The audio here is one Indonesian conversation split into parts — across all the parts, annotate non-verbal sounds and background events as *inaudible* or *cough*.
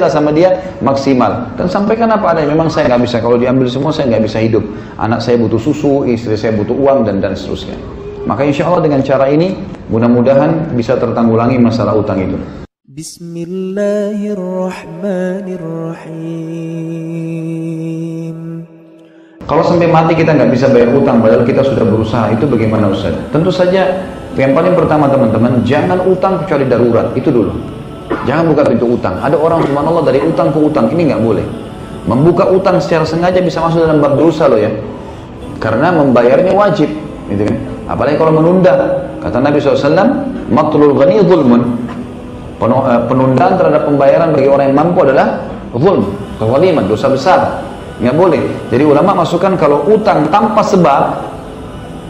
lah sama dia maksimal dan sampaikan apa adanya. Memang saya nggak bisa kalau diambil semua saya nggak bisa hidup. Anak saya butuh susu, istri saya butuh uang dan dan seterusnya. Maka insya Allah dengan cara ini mudah-mudahan bisa tertanggulangi masalah utang itu. Bismillahirrahmanirrahim. Kalau sampai mati kita nggak bisa bayar utang padahal kita sudah berusaha, itu bagaimana Ustaz? Tentu saja yang paling pertama teman-teman, jangan utang kecuali darurat, itu dulu. Jangan buka pintu utang. Ada orang subhanallah dari utang ke utang, ini nggak boleh. Membuka utang secara sengaja bisa masuk dalam bab dosa loh ya. Karena membayarnya wajib, gitu kan? Apalagi kalau menunda. Kata Nabi SAW, matlul ghani zulmun. Eh, penundaan terhadap pembayaran bagi orang yang mampu adalah zulm, kezaliman, dosa besar nggak boleh jadi ulama masukkan kalau utang tanpa sebab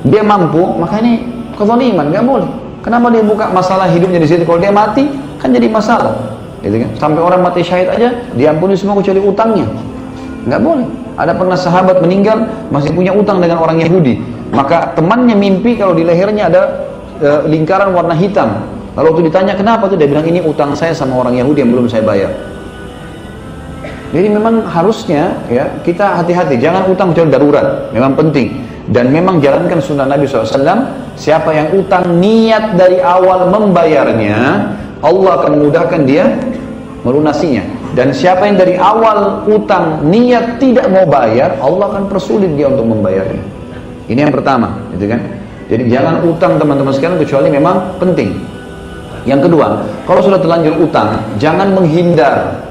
dia mampu maka ini kezaliman nggak boleh kenapa dia buka masalah hidupnya di situ kalau dia mati kan jadi masalah gitu kan? Sampai orang mati syahid aja diampuni semua kecuali utangnya. Nggak boleh. Ada pernah sahabat meninggal masih punya utang dengan orang Yahudi. Maka temannya mimpi kalau di lehernya ada e, lingkaran warna hitam. Lalu waktu ditanya kenapa tuh? Dia bilang ini utang saya sama orang Yahudi yang belum saya bayar. Jadi memang harusnya ya kita hati-hati, jangan utang kecuali darurat, memang penting. Dan memang jalankan sunnah Nabi SAW, siapa yang utang niat dari awal membayarnya, Allah akan memudahkan dia melunasinya. Dan siapa yang dari awal utang niat tidak mau bayar, Allah akan persulit dia untuk membayarnya. Ini yang pertama, gitu kan? Jadi jangan utang teman-teman sekalian kecuali memang penting. Yang kedua, kalau sudah terlanjur utang, jangan menghindar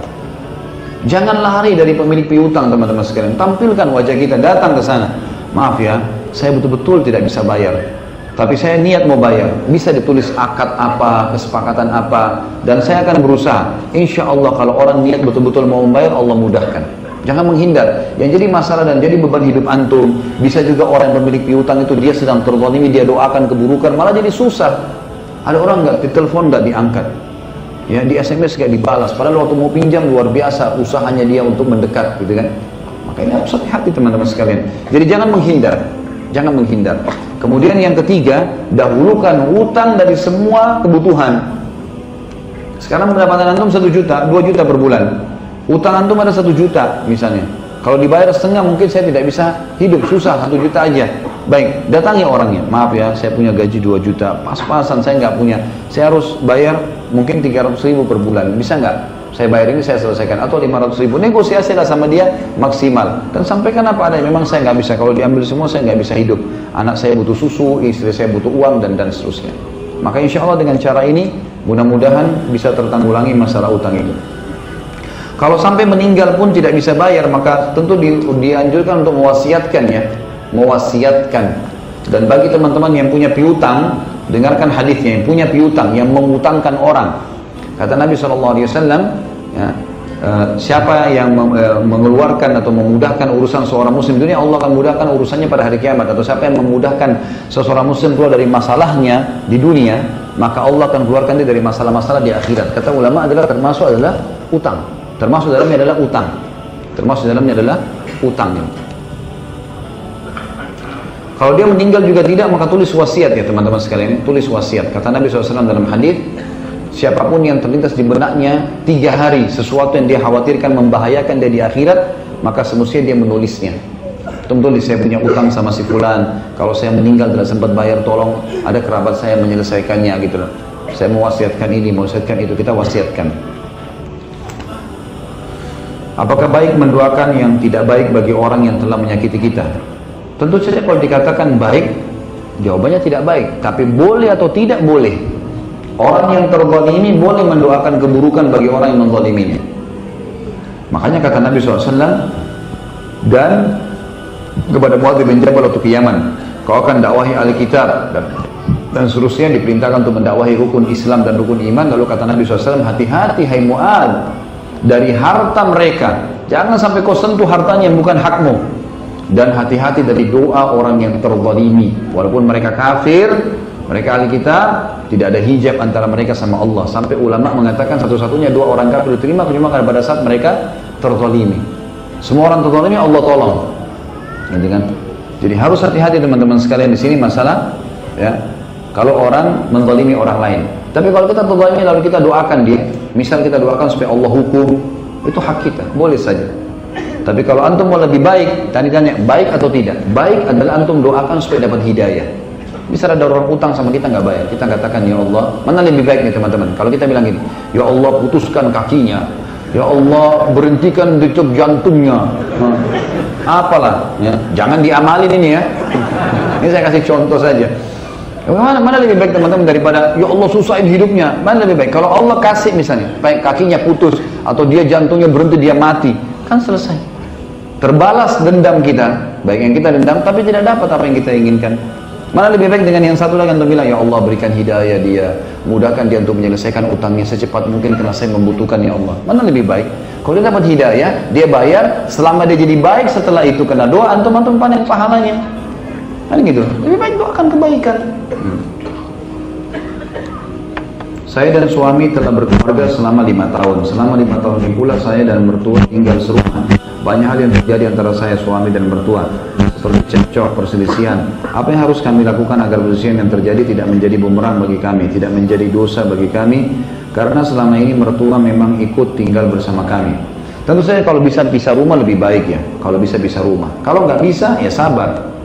Jangan lari dari pemilik piutang teman-teman sekalian. Tampilkan wajah kita, datang ke sana. Maaf ya, saya betul-betul tidak bisa bayar. Tapi saya niat mau bayar. Bisa ditulis akad apa, kesepakatan apa. Dan saya akan berusaha. Insya Allah kalau orang niat betul-betul mau membayar, Allah mudahkan. Jangan menghindar. Yang jadi masalah dan jadi beban hidup antum. Bisa juga orang yang pemilik piutang itu dia sedang terzalimi, dia doakan keburukan, malah jadi susah. Ada orang nggak ditelepon nggak diangkat ya di SMS kayak dibalas padahal waktu mau pinjam luar biasa usahanya dia untuk mendekat gitu kan maka ini harus hati-hati teman-teman sekalian jadi jangan menghindar jangan menghindar kemudian yang ketiga dahulukan utang dari semua kebutuhan. Sekarang pendapatan antum satu juta dua juta per bulan. Utang antum ada satu juta misalnya. Kalau dibayar setengah mungkin saya tidak bisa hidup. Susah satu juta aja. Baik datangi orangnya. Maaf ya saya punya gaji 2 juta. Pas-pasan saya nggak punya. Saya harus bayar mungkin 300 ribu per bulan. Bisa nggak saya bayar ini saya selesaikan. Atau 500 ribu negosiasi lah sama dia maksimal. Dan sampaikan apa adanya. Memang saya nggak bisa. Kalau diambil semua saya nggak bisa hidup. Anak saya butuh susu istri saya butuh uang dan dan seterusnya. Maka insya Allah dengan cara ini mudah-mudahan bisa tertanggulangi masalah utang itu kalau sampai meninggal pun tidak bisa bayar maka tentu di, dianjurkan untuk mewasiatkan ya. Mewasiatkan. Dan bagi teman-teman yang punya piutang Dengarkan hadisnya yang punya piutang, yang mengutangkan orang. Kata Nabi SAW, ya, uh, siapa yang uh, mengeluarkan atau memudahkan urusan seorang muslim dunia, Allah akan mudahkan urusannya pada hari kiamat. Atau siapa yang memudahkan seseorang muslim keluar dari masalahnya di dunia, maka Allah akan keluarkan dia dari masalah-masalah di akhirat. Kata ulama adalah termasuk adalah utang. Termasuk dalamnya adalah utang. Termasuk dalamnya adalah utang. Kalau dia meninggal juga tidak, maka tulis wasiat ya teman-teman sekalian. Tulis wasiat. Kata Nabi SAW dalam hadis, siapa pun yang terlintas di benaknya tiga hari sesuatu yang dia khawatirkan membahayakan dia di akhirat, maka semestinya dia menulisnya. Tulis saya punya utang sama si fulan. Kalau saya meninggal tidak sempat bayar, tolong ada kerabat saya menyelesaikannya gitu loh. Saya mau wasiatkan ini, mau wasiatkan itu, kita wasiatkan. Apakah baik mendoakan yang tidak baik bagi orang yang telah menyakiti kita? Tentu saja kalau dikatakan baik, jawabannya tidak baik. Tapi boleh atau tidak boleh. Orang yang terzalimi boleh mendoakan keburukan bagi orang yang menzaliminya. Makanya kata Nabi SAW, dan kepada Muadz bin Jabal waktu ke Yaman, kau akan dakwahi ahli kitab dan dan seterusnya diperintahkan untuk mendakwahi rukun Islam dan rukun iman. Lalu kata Nabi SAW, hati-hati hai Muad dari harta mereka. Jangan sampai kau sentuh hartanya yang bukan hakmu dan hati-hati dari doa orang yang terzalimi walaupun mereka kafir mereka ahli kita tidak ada hijab antara mereka sama Allah. Sampai ulama mengatakan satu-satunya dua orang kafir diterima cuma karena pada saat mereka terzalimi. Semua orang terzalimi Allah tolong. Gitu kan? Jadi harus hati-hati teman-teman sekalian di sini masalah ya. Kalau orang menzalimi orang lain. Tapi kalau kita terzalimi lalu kita doakan dia. Misal kita doakan supaya Allah hukum Itu hak kita, boleh saja. Tapi kalau antum mau lebih baik, tadi tanya baik atau tidak? Baik adalah antum doakan supaya dapat hidayah. Bisa ada orang utang sama kita nggak bayar, kita katakan ya Allah, mana lebih baik nih teman-teman? Kalau kita bilang gini, ya Allah putuskan kakinya, ya Allah berhentikan detak jantungnya, nah, apalah, ya. jangan diamalin ini ya. *laughs* Ini saya kasih contoh saja. Mana, mana lebih baik teman-teman daripada ya Allah susahin hidupnya. Mana lebih baik? Kalau Allah kasih misalnya baik kakinya putus atau dia jantungnya berhenti dia mati kan selesai. Terbalas dendam kita. Baik yang kita dendam tapi tidak dapat apa yang kita inginkan mana lebih baik dengan yang satu lagi untuk bilang ya Allah berikan hidayah dia mudahkan dia untuk menyelesaikan utangnya secepat mungkin karena saya membutuhkan ya Allah mana lebih baik kalau dia dapat hidayah dia bayar selama dia jadi baik setelah itu kena doa antum antum panen pahalanya Kan gitu. Lebih baik doakan kebaikan. Saya dan suami telah berkeluarga selama lima tahun. Selama lima tahun pula saya dan mertua tinggal serumah. Banyak hal yang terjadi antara saya suami dan mertua, seperti cekcok, perselisihan. Apa yang harus kami lakukan agar perselisihan yang terjadi tidak menjadi bumerang bagi kami, tidak menjadi dosa bagi kami, karena selama ini mertua memang ikut tinggal bersama kami. Tentu saja kalau bisa pisah rumah lebih baik ya, kalau bisa pisah rumah. Kalau nggak bisa ya sabar,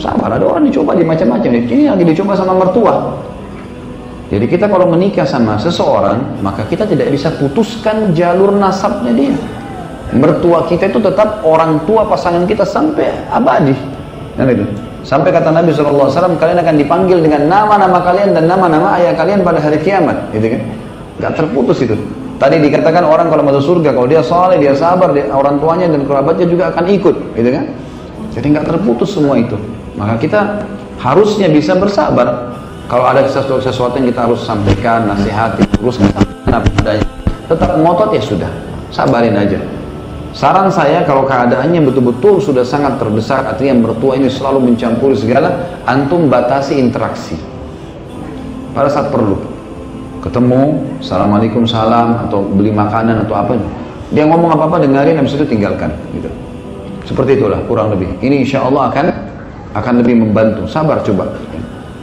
Sabar, ada orang dicoba di macam-macam. Ini lagi dicoba sama mertua. Jadi kita kalau menikah sama seseorang, maka kita tidak bisa putuskan jalur nasabnya dia. Mertua kita itu tetap orang tua pasangan kita sampai abadi. Itu. Sampai kata Nabi SAW, kalian akan dipanggil dengan nama-nama kalian dan nama-nama ayah kalian pada hari kiamat. Gitu kan? Gak terputus itu. Tadi dikatakan orang kalau masuk surga, kalau dia soleh, dia sabar, dia, orang tuanya dan kerabatnya juga akan ikut. Gitu kan? Jadi nggak terputus semua itu. Maka kita harusnya bisa bersabar. Kalau ada sesuatu, sesuatu yang kita harus sampaikan, nasihati, terus adanya. Tetap ngotot ya sudah, sabarin aja. Saran saya kalau keadaannya betul-betul sudah sangat terdesak, artinya mertua ini selalu mencampuri segala, antum batasi interaksi. Pada saat perlu. Ketemu, Assalamualaikum, salam, atau beli makanan atau apa. Dia ngomong apa-apa, dengarin, habis itu tinggalkan. Gitu. Seperti itulah, kurang lebih. Ini insya Allah akan akan lebih membantu. Sabar coba.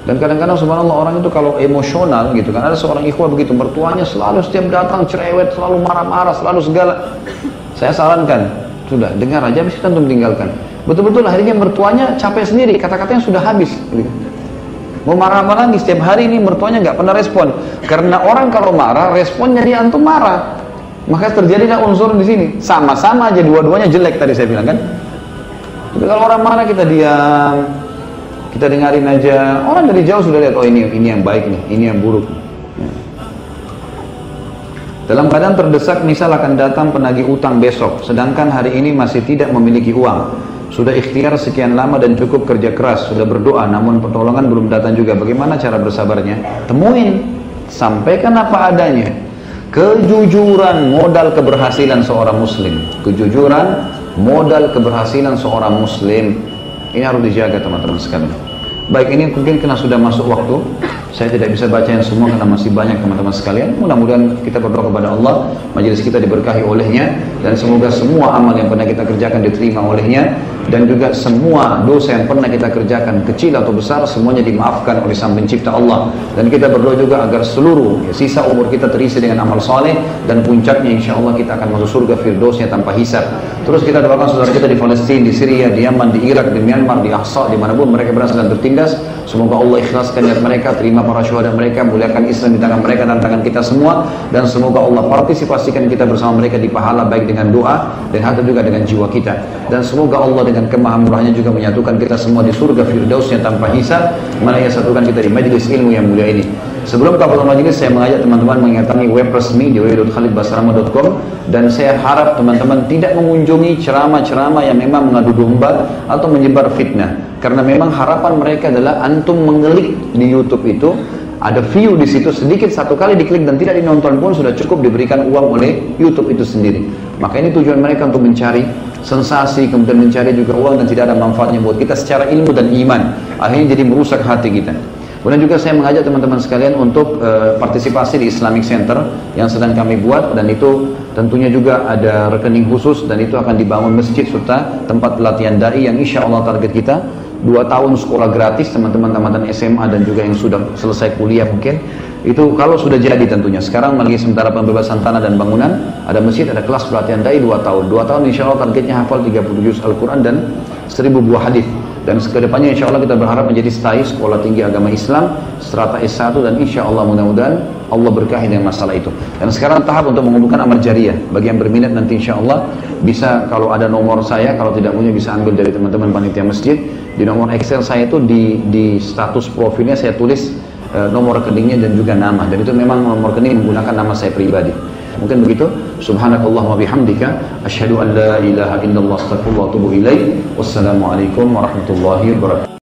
Dan kadang-kadang subhanallah orang itu kalau emosional gitu kan, ada seorang ikhwah begitu, mertuanya selalu setiap datang cerewet, selalu marah-marah, selalu segala. Saya sarankan, sudah dengar aja, bisa kita tinggalkan. Betul-betul akhirnya mertuanya capek sendiri, kata-katanya sudah habis. Mau marah-marah lagi setiap hari ini mertuanya nggak pernah respon. Karena orang kalau marah, responnya dia antum marah. Maka terjadilah unsur di sini. Sama-sama aja dua-duanya jelek tadi saya bilang kan. Tapi kalau orang marah kita diam, kita dengarin aja. Orang dari jauh sudah lihat, oh ini ini yang baik nih, ini yang buruk. Dalam keadaan terdesak, misal akan datang penagih utang besok, sedangkan hari ini masih tidak memiliki uang. Sudah ikhtiar sekian lama dan cukup kerja keras, sudah berdoa, namun pertolongan belum datang juga. Bagaimana cara bersabarnya? Temuin, sampaikan apa adanya. Kejujuran modal keberhasilan seorang muslim. Kejujuran modal keberhasilan seorang muslim ini harus dijaga teman-teman sekalian baik ini mungkin karena sudah masuk waktu saya tidak bisa baca yang semua karena masih banyak teman-teman sekalian. Mudah-mudahan kita berdoa kepada Allah majelis kita diberkahi olehnya dan semoga semua amal yang pernah kita kerjakan diterima olehnya dan juga semua dosa yang pernah kita kerjakan kecil atau besar semuanya dimaafkan oleh sang pencipta Allah. Dan kita berdoa juga agar seluruh ya, sisa umur kita terisi dengan amal soleh dan puncaknya insya Allah kita akan masuk surga firdausnya tanpa hisab terus kita doakan saudara kita di Palestina, di Syria, di Yaman, di Irak, di Myanmar, di Ahsa, di mana pun mereka berasal dan tertindas semoga Allah ikhlaskan niat mereka terima para syuhada mereka muliakan Islam di tangan mereka dan tangan kita semua dan semoga Allah partisipasikan kita bersama mereka di pahala baik dengan doa dan harta juga dengan jiwa kita. Dan semoga Allah dengan kemahamurahnya juga menyatukan kita semua di surga firdausnya tanpa hisab mana ia satukan kita di majlis ilmu yang mulia ini sebelum kapal majlis saya mengajak teman-teman mendatangi web resmi di www.khalidbasrama.com dan saya harap teman-teman tidak mengunjungi ceramah-ceramah yang memang mengadu domba atau menyebar fitnah karena memang harapan mereka adalah antum mengelik di YouTube itu ada view di situ sedikit satu kali diklik dan tidak dinonton pun sudah cukup diberikan uang oleh YouTube itu sendiri. Maka ini tujuan mereka untuk mencari sensasi, kemudian mencari juga uang dan tidak ada manfaatnya buat kita secara ilmu dan iman. Akhirnya jadi merusak hati kita. Kemudian juga saya mengajak teman-teman sekalian untuk uh, partisipasi di Islamic Center yang sedang kami buat dan itu tentunya juga ada rekening khusus dan itu akan dibangun masjid serta tempat pelatihan dai yang insya Allah target kita dua tahun sekolah gratis teman-teman tamatan SMA dan juga yang sudah selesai kuliah mungkin Itu kalau sudah jadi tentunya. Sekarang lagi sementara pembebasan tanah dan bangunan, ada masjid, ada kelas pelatihan dai 2 tahun. 2 tahun insya Allah targetnya hafal 30 juz Al-Quran dan 1000 buah hadis. Dan ke depannya insya Allah kita berharap menjadi STAI, Sekolah Tinggi Agama Islam, strata S1 dan insya Allah mudah-mudahan Allah berkahi dengan masalah itu. Dan sekarang tahap untuk mengumpulkan amal jariah. Bagi yang berminat nanti insya Allah bisa kalau ada nomor saya, kalau tidak punya bisa ambil dari teman-teman panitia masjid. Di nomor Excel saya itu di, di status profilnya saya tulis uh, nomor rekeningnya dan juga nama. Dan itu memang nomor rekening menggunakan nama saya pribadi. Mungkin begitu. Subhanakallah wa bihamdika asyhadu an la ilaha illallah astaghfirullah wa atubu ilaik. Wassalamualaikum warahmatullahi wabarakatuh.